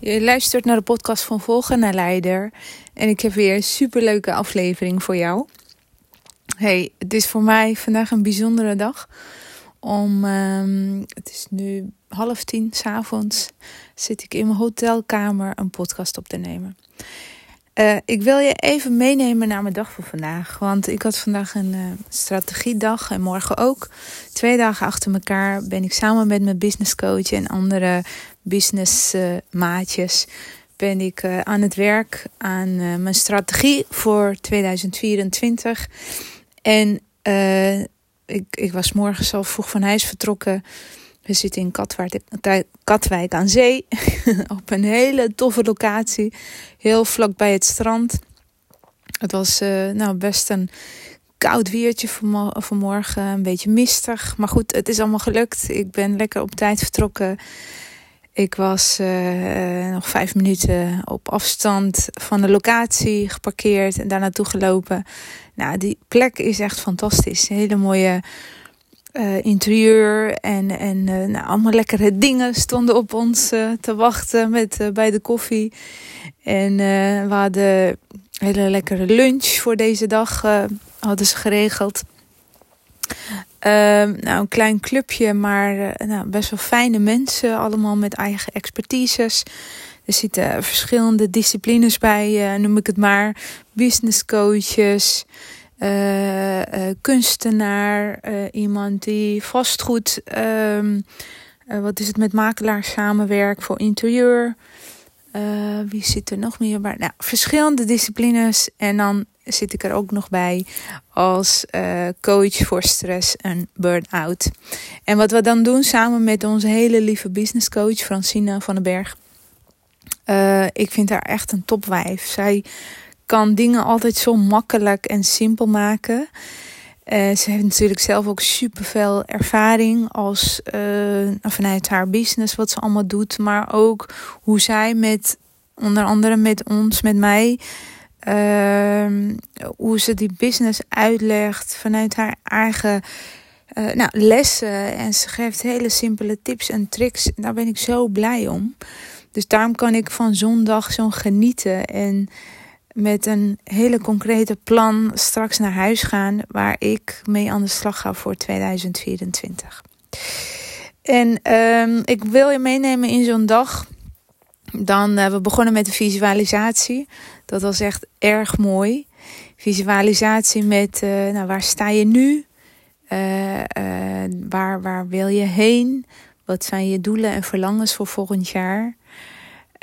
Je luistert naar de podcast van Volgen naar Leider. En ik heb weer een superleuke aflevering voor jou. Hey, het is voor mij vandaag een bijzondere dag. Om, ehm, het is nu half tien s'avonds, zit ik in mijn hotelkamer een podcast op te nemen. Uh, ik wil je even meenemen naar mijn dag van vandaag. Want ik had vandaag een uh, strategiedag en morgen ook. Twee dagen achter elkaar ben ik samen met mijn business coach en andere business uh, maatjes ben ik uh, aan het werk aan uh, mijn strategie voor 2024. En ik, ik was morgen al vroeg van huis vertrokken. We zitten in Katwijk, Katwijk aan zee. op een hele toffe locatie. Heel vlak bij het strand. Het was nou best een koud weertje vanmorgen. Een beetje mistig. Maar goed, het is allemaal gelukt. Ik ben lekker op tijd vertrokken. Ik was uh, nog vijf minuten op afstand van de locatie geparkeerd en daar naartoe gelopen. Nou, die plek is echt fantastisch. Hele mooie uh, interieur en, en uh, nou, allemaal lekkere dingen stonden op ons te wachten met, bij de koffie. En we hadden hele lekkere lunch voor deze dag hadden ze geregeld. Uh, nou, een klein clubje, maar uh, nou, best wel fijne mensen. Allemaal met eigen expertises. Er zitten verschillende disciplines bij, uh, noem ik het maar. Business coaches, uh, kunstenaar, iemand die vastgoed, ehm, wat is het met makelaars samenwerkt voor interieur. Wie zit er nog meer bij? Nou, verschillende disciplines. En dan zit ik er ook nog bij als uh, coach voor stress en burn-out. En wat we dan doen samen met onze hele lieve business coach Francina van den Berg. Uh, ik vind haar echt een topwijf. Zij kan dingen altijd zo makkelijk en simpel maken. Uh, ze heeft natuurlijk zelf ook superveel ervaring als, vanuit haar business, wat ze allemaal doet. Maar ook hoe zij met, onder andere met ons, met mij, Uh, hoe ze die business uitlegt vanuit haar eigen uh, nou, lessen. En ze geeft hele simpele tips en tricks. Daar ben ik zo blij om. Dus daarom kan ik van zondag zo genieten. En met een hele concrete plan straks naar huis gaan. Waar ik mee aan de slag ga voor 2024. En um, ik wil je meenemen in zo'n dag. Dan, uh, we begonnen met de visualisatie. Dat was echt erg mooi. Visualisatie met uh, nou, waar sta je nu? Uh, waar, waar wil je heen? Wat zijn je doelen en verlangens voor volgend jaar?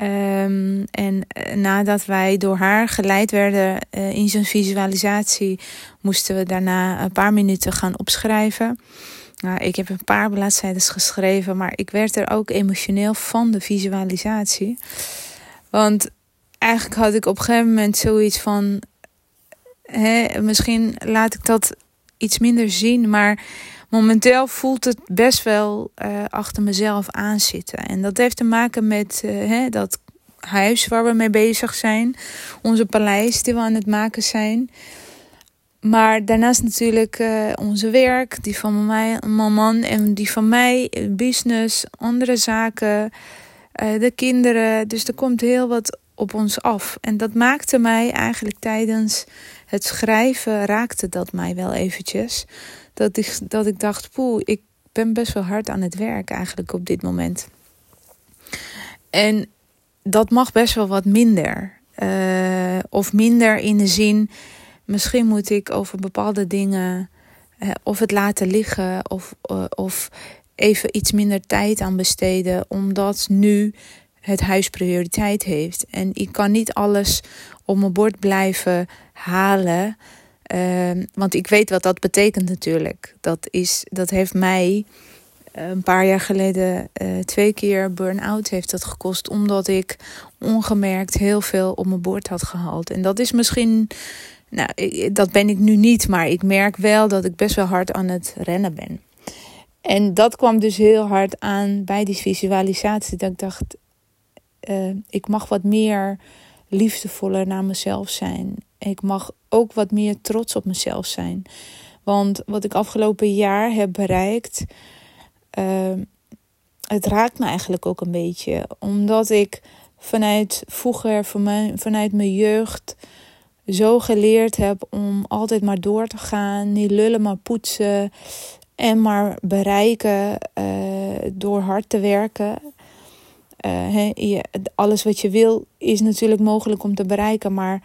Um, en nadat wij door haar geleid werden in zo'n visualisatie, moesten we daarna een paar minuten gaan opschrijven. Nou, ik heb een paar bladzijden geschreven, maar ik werd er ook emotioneel van de visualisatie. Want eigenlijk had ik op een gegeven moment zoiets van. Hè, misschien laat ik dat iets minder zien, maar momenteel voelt het best wel uh, achter mezelf aanzitten. En dat heeft te maken met uh, hè, dat huis waar we mee bezig zijn, onze paleis die we aan het maken zijn. Maar daarnaast natuurlijk uh, onze werk, die van mij, mijn man en die van mij, business, andere zaken, de kinderen. Dus er komt heel wat op ons af. En dat maakte mij eigenlijk tijdens het schrijven, raakte dat mij wel eventjes. Dat ik, dat ik dacht, poeh, ik ben best wel hard aan het werk eigenlijk op dit moment. En dat mag best wel wat minder. Uh, of minder in de zin, misschien moet ik over bepaalde dingen uh, of het laten liggen of, uh, of even iets minder tijd aan besteden, omdat nu het huis prioriteit heeft. En ik kan niet alles op mijn bord blijven halen. Uh, want ik weet wat dat betekent natuurlijk. Dat, is, dat heeft mij een paar jaar geleden uh, twee keer burn-out heeft dat gekost. Omdat ik ongemerkt heel veel op mijn bord had gehaald. En dat is misschien, nou, dat ben ik nu niet. Maar ik merk wel dat ik best wel hard aan het rennen ben. En dat kwam dus heel hard aan bij die visualisatie. Dat ik dacht, uh, ik mag wat meer liefdevoller naar mezelf zijn. Ik mag ook wat meer trots op mezelf zijn. Want wat ik afgelopen jaar heb bereikt, uh, het raakt me eigenlijk ook een beetje. Omdat ik vanuit vroeger, vanuit mijn jeugd, zo geleerd heb om altijd maar door te gaan. Niet lullen, maar poetsen. En maar bereiken uh, door hard te werken. Je, alles wat je wil is natuurlijk mogelijk om te bereiken, maar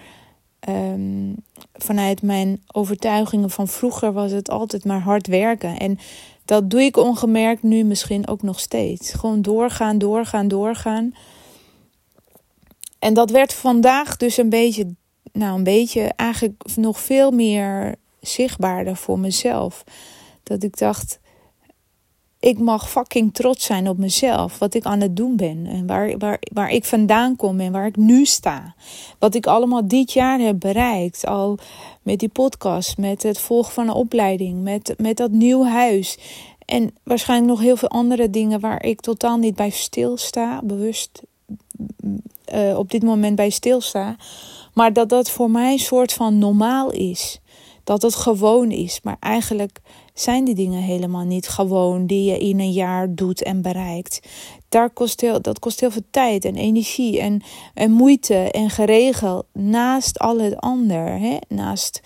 um, vanuit mijn overtuigingen van vroeger was het altijd maar hard werken. En dat doe ik ongemerkt nu misschien ook nog steeds. Gewoon doorgaan, doorgaan, doorgaan. En dat werd vandaag dus een beetje, nou een beetje eigenlijk nog veel meer zichtbaarder voor mezelf. Dat ik dacht, ik mag fucking trots zijn op mezelf. Wat ik aan het doen ben. En waar, waar, waar ik vandaan kom en waar ik nu sta. Wat ik allemaal dit jaar heb bereikt. Al met die podcast, met het volgen van een opleiding, met, met dat nieuw huis. En waarschijnlijk nog heel veel andere dingen waar ik totaal niet bij stilsta. Bewust uh, op dit moment bij stilsta. Maar dat dat voor mij een soort van normaal is. Dat het gewoon is. Maar eigenlijk zijn die dingen helemaal niet gewoon die je in een jaar doet en bereikt. Daar kost heel, dat kost heel veel tijd en energie en, en moeite en geregeld naast al het ander. Hè? Naast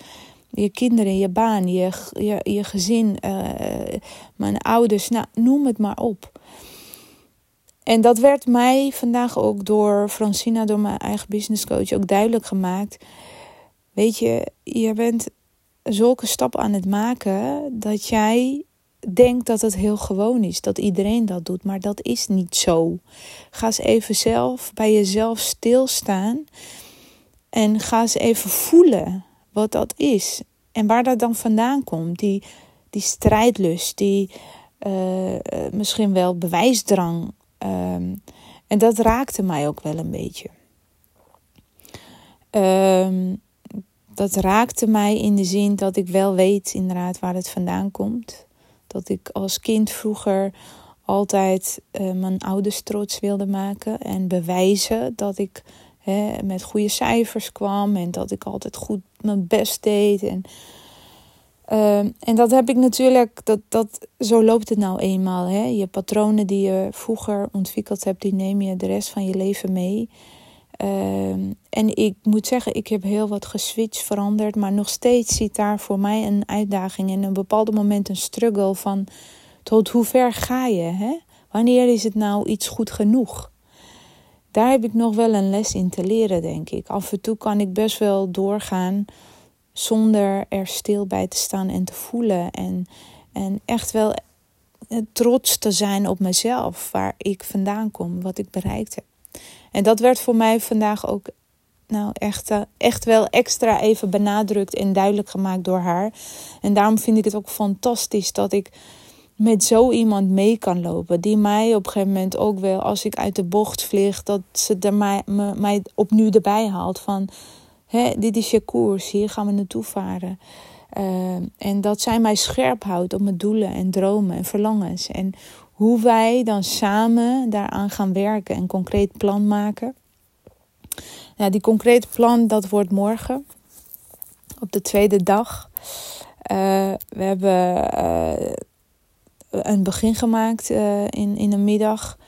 je kinderen, je baan, je, je, je gezin, uh, mijn ouders, nou, noem het maar op. En dat werd mij vandaag ook door Francina, door mijn eigen business coach, ook duidelijk gemaakt. Weet je, je bent zulke stap aan het maken dat jij denkt dat het heel gewoon is, dat iedereen dat doet, maar dat is niet zo. Ga eens even zelf bij jezelf stilstaan en ga eens even voelen wat dat is en waar dat dan vandaan komt. Die, die strijdlust, die uh, misschien wel bewijsdrang. Um, en dat raakte mij ook wel een beetje. Um, dat raakte mij in de zin dat ik wel weet inderdaad waar het vandaan komt. Dat ik als kind vroeger altijd uh, mijn ouders trots wilde maken en bewijzen dat ik hè, met goede cijfers kwam en dat ik altijd goed mijn best deed. En, uh, en dat heb ik natuurlijk, dat, dat, zo loopt het nou eenmaal. Hè? Je patronen die je vroeger ontwikkeld hebt, die neem je de rest van je leven mee. Ehm, en ik moet zeggen, ik heb heel wat geswitcht, veranderd. Maar nog steeds zit daar voor mij een uitdaging. En een bepaald moment een struggle van tot hoe ver ga je? Hè? Wanneer is het nou iets goed genoeg? Daar heb ik nog wel een les in te leren, denk ik. Af en toe kan ik best wel doorgaan zonder er stil bij te staan en te voelen. En, en echt wel trots te zijn op mezelf, waar ik vandaan kom, wat ik bereikt heb. En dat werd voor mij vandaag ook nou, echt, eh, echt wel extra even benadrukt en duidelijk gemaakt door haar. En daarom vind ik het ook fantastisch dat ik met zo iemand mee kan lopen. Die mij op een gegeven moment ook wel, als ik uit de bocht vlieg, dat ze er mij, me, mij opnieuw erbij haalt. Van, hè, dit is je koers, hier gaan we naartoe varen. Uh, en dat zij mij scherp houdt op mijn doelen en dromen en verlangens. En hoe wij dan samen daaraan gaan werken en concreet plan maken. Nou, die concrete plan, dat wordt morgen. Op de tweede dag. Uh, we hebben uh, een begin gemaakt uh, in, in een middag.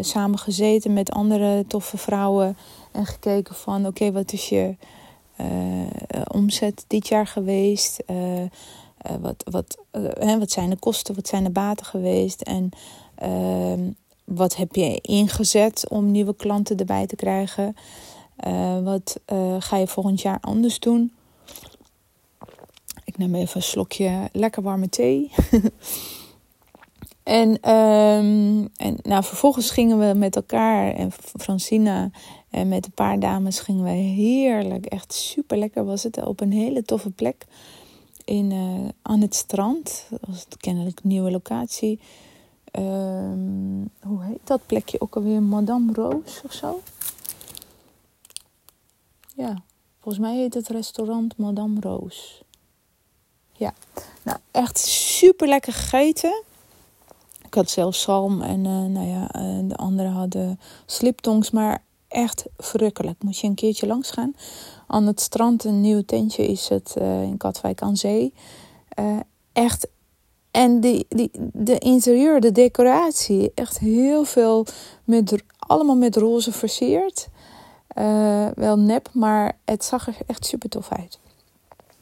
samen gezeten met andere toffe vrouwen. En gekeken van oké, wat is je omzet dit jaar geweest? Uh, wat, wat, uh, hè, wat zijn de kosten, wat zijn de baten geweest en uh, wat heb je ingezet om nieuwe klanten erbij te krijgen? Uh, wat ga je volgend jaar anders doen? Ik neem even een slokje lekker warme thee. en, um, en nou, vervolgens gingen we met elkaar en Francina en met een paar dames gingen we heerlijk, echt super lekker was het, op een hele toffe plek in, uh, aan het strand. Dat was kennelijk een nieuwe locatie. Ehm, hoe heet dat plekje ook alweer? Madame Roos of zo? Ja, volgens mij heet het restaurant Madame Roos. Ja, nou echt super lekker gegeten. Ik had zelfs zalm en uh, nou ja, uh, de anderen hadden sliptongs, maar echt verrukkelijk. Moet je een keertje langs gaan. Aan het strand, een nieuw tentje is het uh, in Katwijk aan Zee. echt en die, die, de interieur, de decoratie, echt heel veel met, allemaal met roze versierd. Uh, wel nep, maar het zag er echt super tof uit.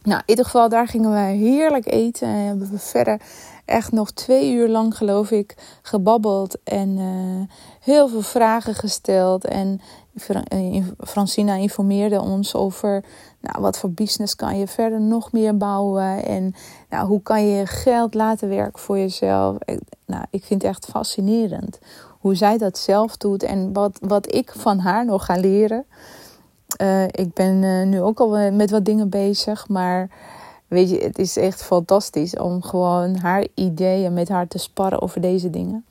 Nou, in ieder geval, daar gingen wij heerlijk eten. En hebben we verder echt nog twee uur lang, geloof ik, gebabbeld. En uh, heel veel vragen gesteld. En Francina informeerde ons over nou, wat voor business kan je verder nog meer bouwen. En nou, hoe kan je geld laten werken voor jezelf. Nou, ik vind het echt fascinerend hoe zij dat zelf doet. En wat, wat ik van haar nog ga leren. Uh, ik ben uh, nu ook al met wat dingen bezig. Maar weet je, het is echt fantastisch om gewoon haar ideeën met haar te sparren over deze dingen.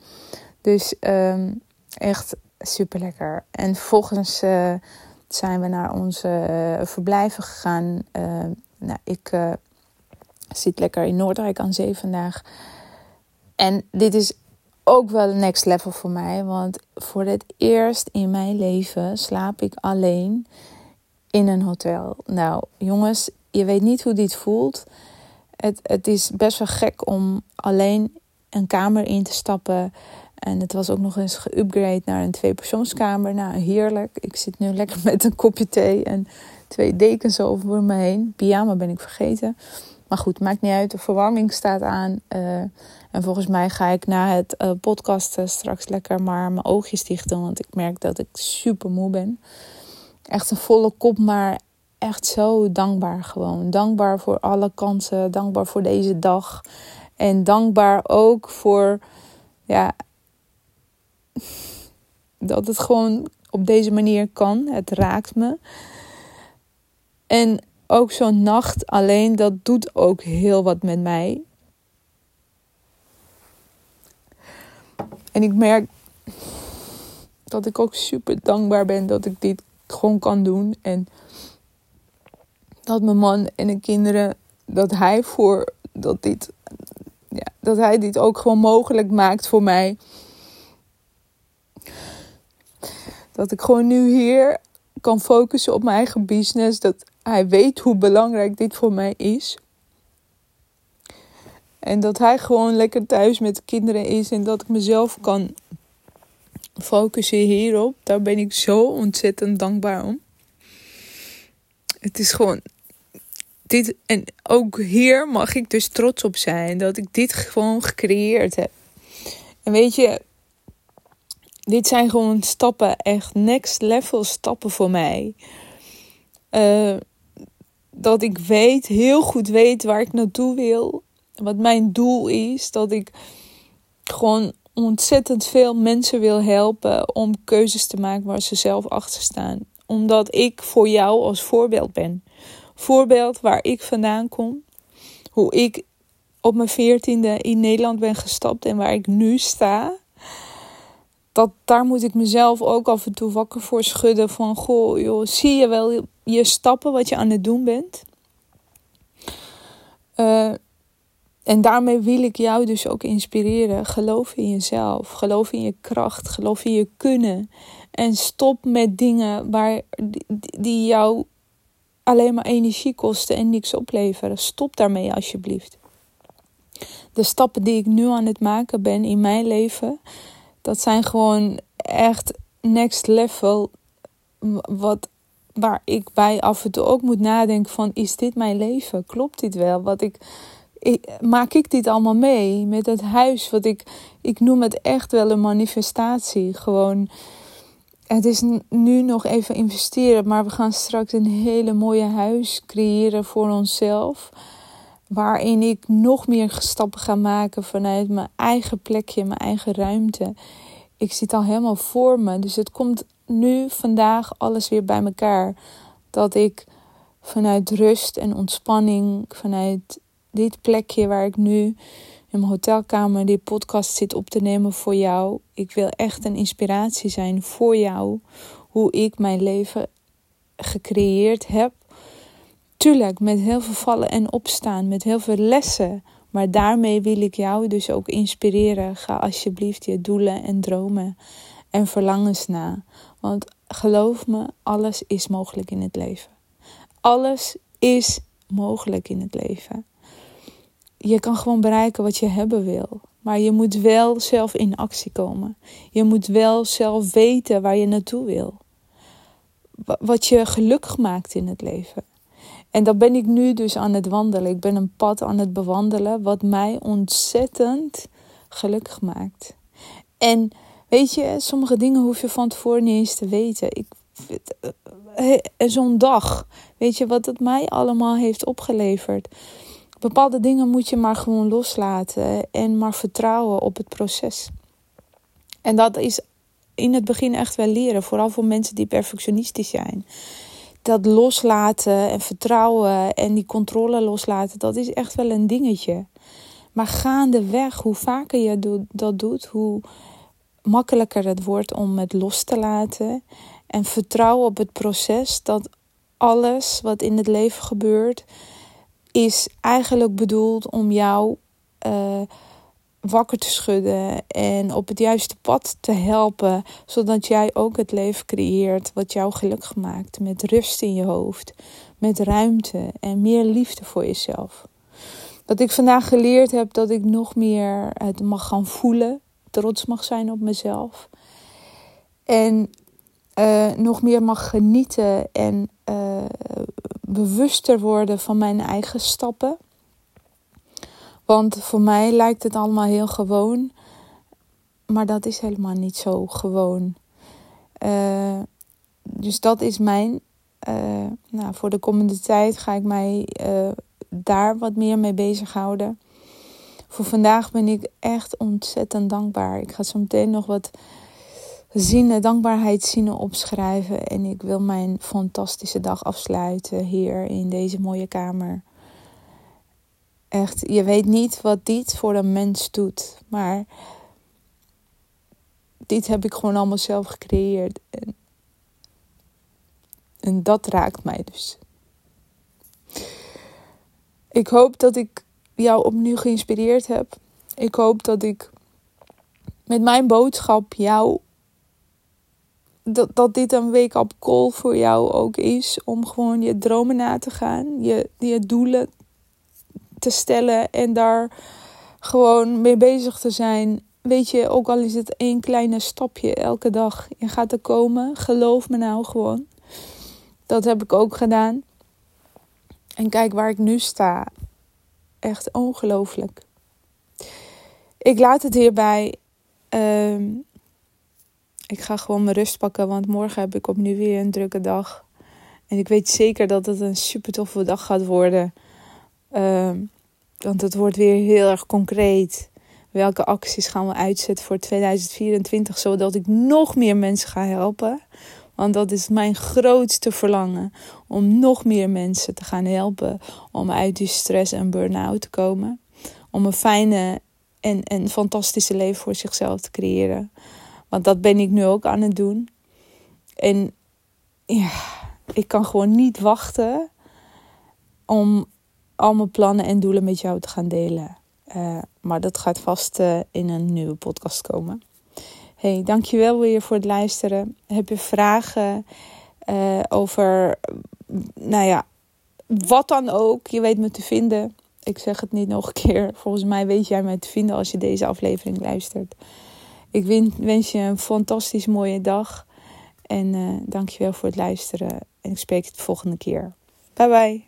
Dus um, echt super lekker. En vervolgens uh, zijn we naar onze verblijven gegaan. Uh, nou, ik zit lekker in Noordrijk aan zee vandaag. En dit is ook wel next level voor mij. Want voor het eerst in mijn leven slaap ik alleen in een hotel. Nou, jongens, je weet niet hoe dit voelt. Het, het is best wel gek om alleen een kamer in te stappen. En het was ook nog eens geüpgrade naar een tweepersoonskamer. Nou, heerlijk. Ik zit nu lekker met een kopje thee en twee dekens over me heen. Pyjama ben ik vergeten. Maar goed, maakt niet uit. De verwarming staat aan. Uh, en volgens mij ga ik na het uh, podcasten straks lekker maar mijn oogjes dichten. Want ik merk dat ik super moe ben. Echt een volle kop, maar echt zo dankbaar gewoon. Dankbaar voor alle kansen. Dankbaar voor deze dag. En dankbaar ook voor ja, dat het gewoon op deze manier kan. Het raakt me. En ook zo'n nacht alleen, dat doet ook heel wat met mij. En ik merk dat ik ook super dankbaar ben dat ik dit gewoon kan doen. En dat mijn man en de kinderen, dat hij voor dat dit, ja, dat hij dit ook gewoon mogelijk maakt voor mij. Dat ik gewoon nu hier kan focussen op mijn eigen business. Dat hij weet hoe belangrijk dit voor mij is. En dat hij gewoon lekker thuis met de kinderen is en dat ik mezelf kan focussen hierop. Daar ben ik zo ontzettend dankbaar om. Het is gewoon. Dit, en ook hier mag ik dus trots op zijn dat ik dit gewoon gecreëerd heb. En weet je, dit zijn gewoon stappen, echt next level stappen voor mij. Uh, dat ik weet, heel goed weet waar ik naartoe wil. Wat mijn doel is. Dat ik gewoon ontzettend veel mensen wil helpen om keuzes te maken waar ze zelf achter staan. Omdat ik voor jou als voorbeeld ben. Voorbeeld waar ik vandaan kom. Hoe ik op mijn veertiende in Nederland ben gestapt en waar ik nu sta dat, daar moet ik mezelf ook af en toe wakker voor schudden. Van goh, joh, zie je wel je stappen wat je aan het doen bent? Uh, en daarmee wil ik jou dus ook inspireren. Geloof in jezelf. Geloof in je kracht. Geloof in je kunnen. En stop met dingen waar, die, die jou alleen maar energie kosten en niks opleveren. Stop daarmee alsjeblieft. De stappen die ik nu aan het maken ben in mijn leven dat zijn gewoon echt next level. Wat, waar ik bij af en toe ook moet nadenken van... is dit mijn leven? Klopt dit wel? Wat ik, maak ik dit allemaal mee? Met het huis, wat ik... Ik noem het echt wel een manifestatie. Gewoon... Het is nu nog even investeren, maar we gaan straks een hele mooie huis creëren voor onszelf. Waarin ik nog meer stappen ga maken vanuit mijn eigen plekje, mijn eigen ruimte. Ik zit al helemaal voor me. Dus het komt nu, vandaag, alles weer bij elkaar. Dat ik vanuit rust en ontspanning, vanuit dit plekje waar ik nu in mijn hotelkamer die podcast zit op te nemen voor jou. Ik wil echt een inspiratie zijn voor jou. Hoe ik mijn leven gecreëerd heb. Tuurlijk, met heel veel vallen en opstaan, met heel veel lessen. Maar daarmee wil ik jou dus ook inspireren. Ga alsjeblieft je doelen en dromen en verlangens na. Want geloof me, alles is mogelijk in het leven. Alles is mogelijk in het leven. Je kan gewoon bereiken wat je hebben wil. Maar je moet wel zelf in actie komen. Je moet wel zelf weten waar je naartoe wil. Wat je gelukkig maakt in het leven. En dat ben ik nu dus aan het wandelen. Ik ben een pad aan het bewandelen wat mij ontzettend gelukkig maakt. En weet je, sommige dingen hoef je van tevoren niet eens te weten. Ik, eh, zo'n dag, weet je wat het mij allemaal heeft opgeleverd? Bepaalde dingen moet je maar gewoon loslaten en maar vertrouwen op het proces. En dat is in het begin echt wel leren, vooral voor mensen die perfectionistisch zijn dat loslaten en vertrouwen en die controle loslaten, dat is echt wel een dingetje. Maar gaandeweg, hoe vaker je dat doet, hoe makkelijker het wordt om het los te laten. En vertrouwen op het proces dat alles wat in het leven gebeurt, is eigenlijk bedoeld om jou uh, wakker te schudden en op het juiste pad te helpen, zodat jij ook het leven creëert wat jou gelukkig maakt, met rust in je hoofd, met ruimte en meer liefde voor jezelf. Dat ik vandaag geleerd heb dat ik nog meer het mag gaan voelen, trots mag zijn op mezelf en uh, nog meer mag genieten en uh, bewuster worden van mijn eigen stappen want voor mij lijkt het allemaal heel gewoon. Maar dat is helemaal niet zo gewoon. Uh, dus dat is mijn. Uh, nou, voor de komende tijd ga ik mij uh, daar wat meer mee bezighouden. Voor vandaag ben ik echt ontzettend dankbaar. Ik ga zo meteen nog wat zinnen, dankbaarheidszinnen opschrijven. En ik wil mijn fantastische dag afsluiten hier in deze mooie kamer. Echt, je weet niet wat dit voor een mens doet. Maar dit heb ik gewoon allemaal zelf gecreëerd. En, en dat raakt mij dus. Ik hoop dat ik jou opnieuw geïnspireerd heb. Ik hoop dat ik met mijn boodschap jou. Dat, dat dit een wake-up call voor jou ook is. Om gewoon je dromen na te gaan. Je, je doelen te stellen en daar gewoon mee bezig te zijn. Weet je, ook al is het één kleine stapje elke dag. Je gaat er komen, geloof me nou gewoon. Dat heb ik ook gedaan. En kijk waar ik nu sta. Echt ongelooflijk. Ik laat het hierbij. Ehm, ik ga gewoon mijn rust pakken, want morgen heb ik opnieuw weer een drukke dag. En ik weet zeker dat het een super toffe dag gaat worden. Ehm, want het wordt weer heel erg concreet. Welke acties gaan we uitzetten voor 2024, zodat ik nog meer mensen ga helpen? Want dat is mijn grootste verlangen. Om nog meer mensen te gaan helpen om uit die stress en burn-out te komen. Om een fijne en, en fantastische leven voor zichzelf te creëren. Want dat ben ik nu ook aan het doen. En ja, ik kan gewoon niet wachten om al mijn plannen en doelen met jou te gaan delen. Uh, maar dat gaat vast uh, in een nieuwe podcast komen. Hey, dankjewel weer voor het luisteren. Heb je vragen uh, over, nou ja, wat dan ook? Je weet me te vinden. Ik zeg het niet nog een keer. Volgens mij weet jij me te vinden als je deze aflevering luistert. Ik wens je een fantastisch mooie dag. En dankjewel voor het luisteren. En ik spreek je de volgende keer. Bye bye.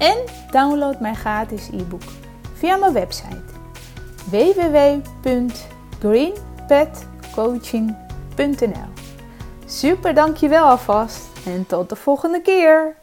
En download mijn gratis e-book via mijn website www.greenpetcoaching.nl Super dankjewel alvast en tot de volgende keer!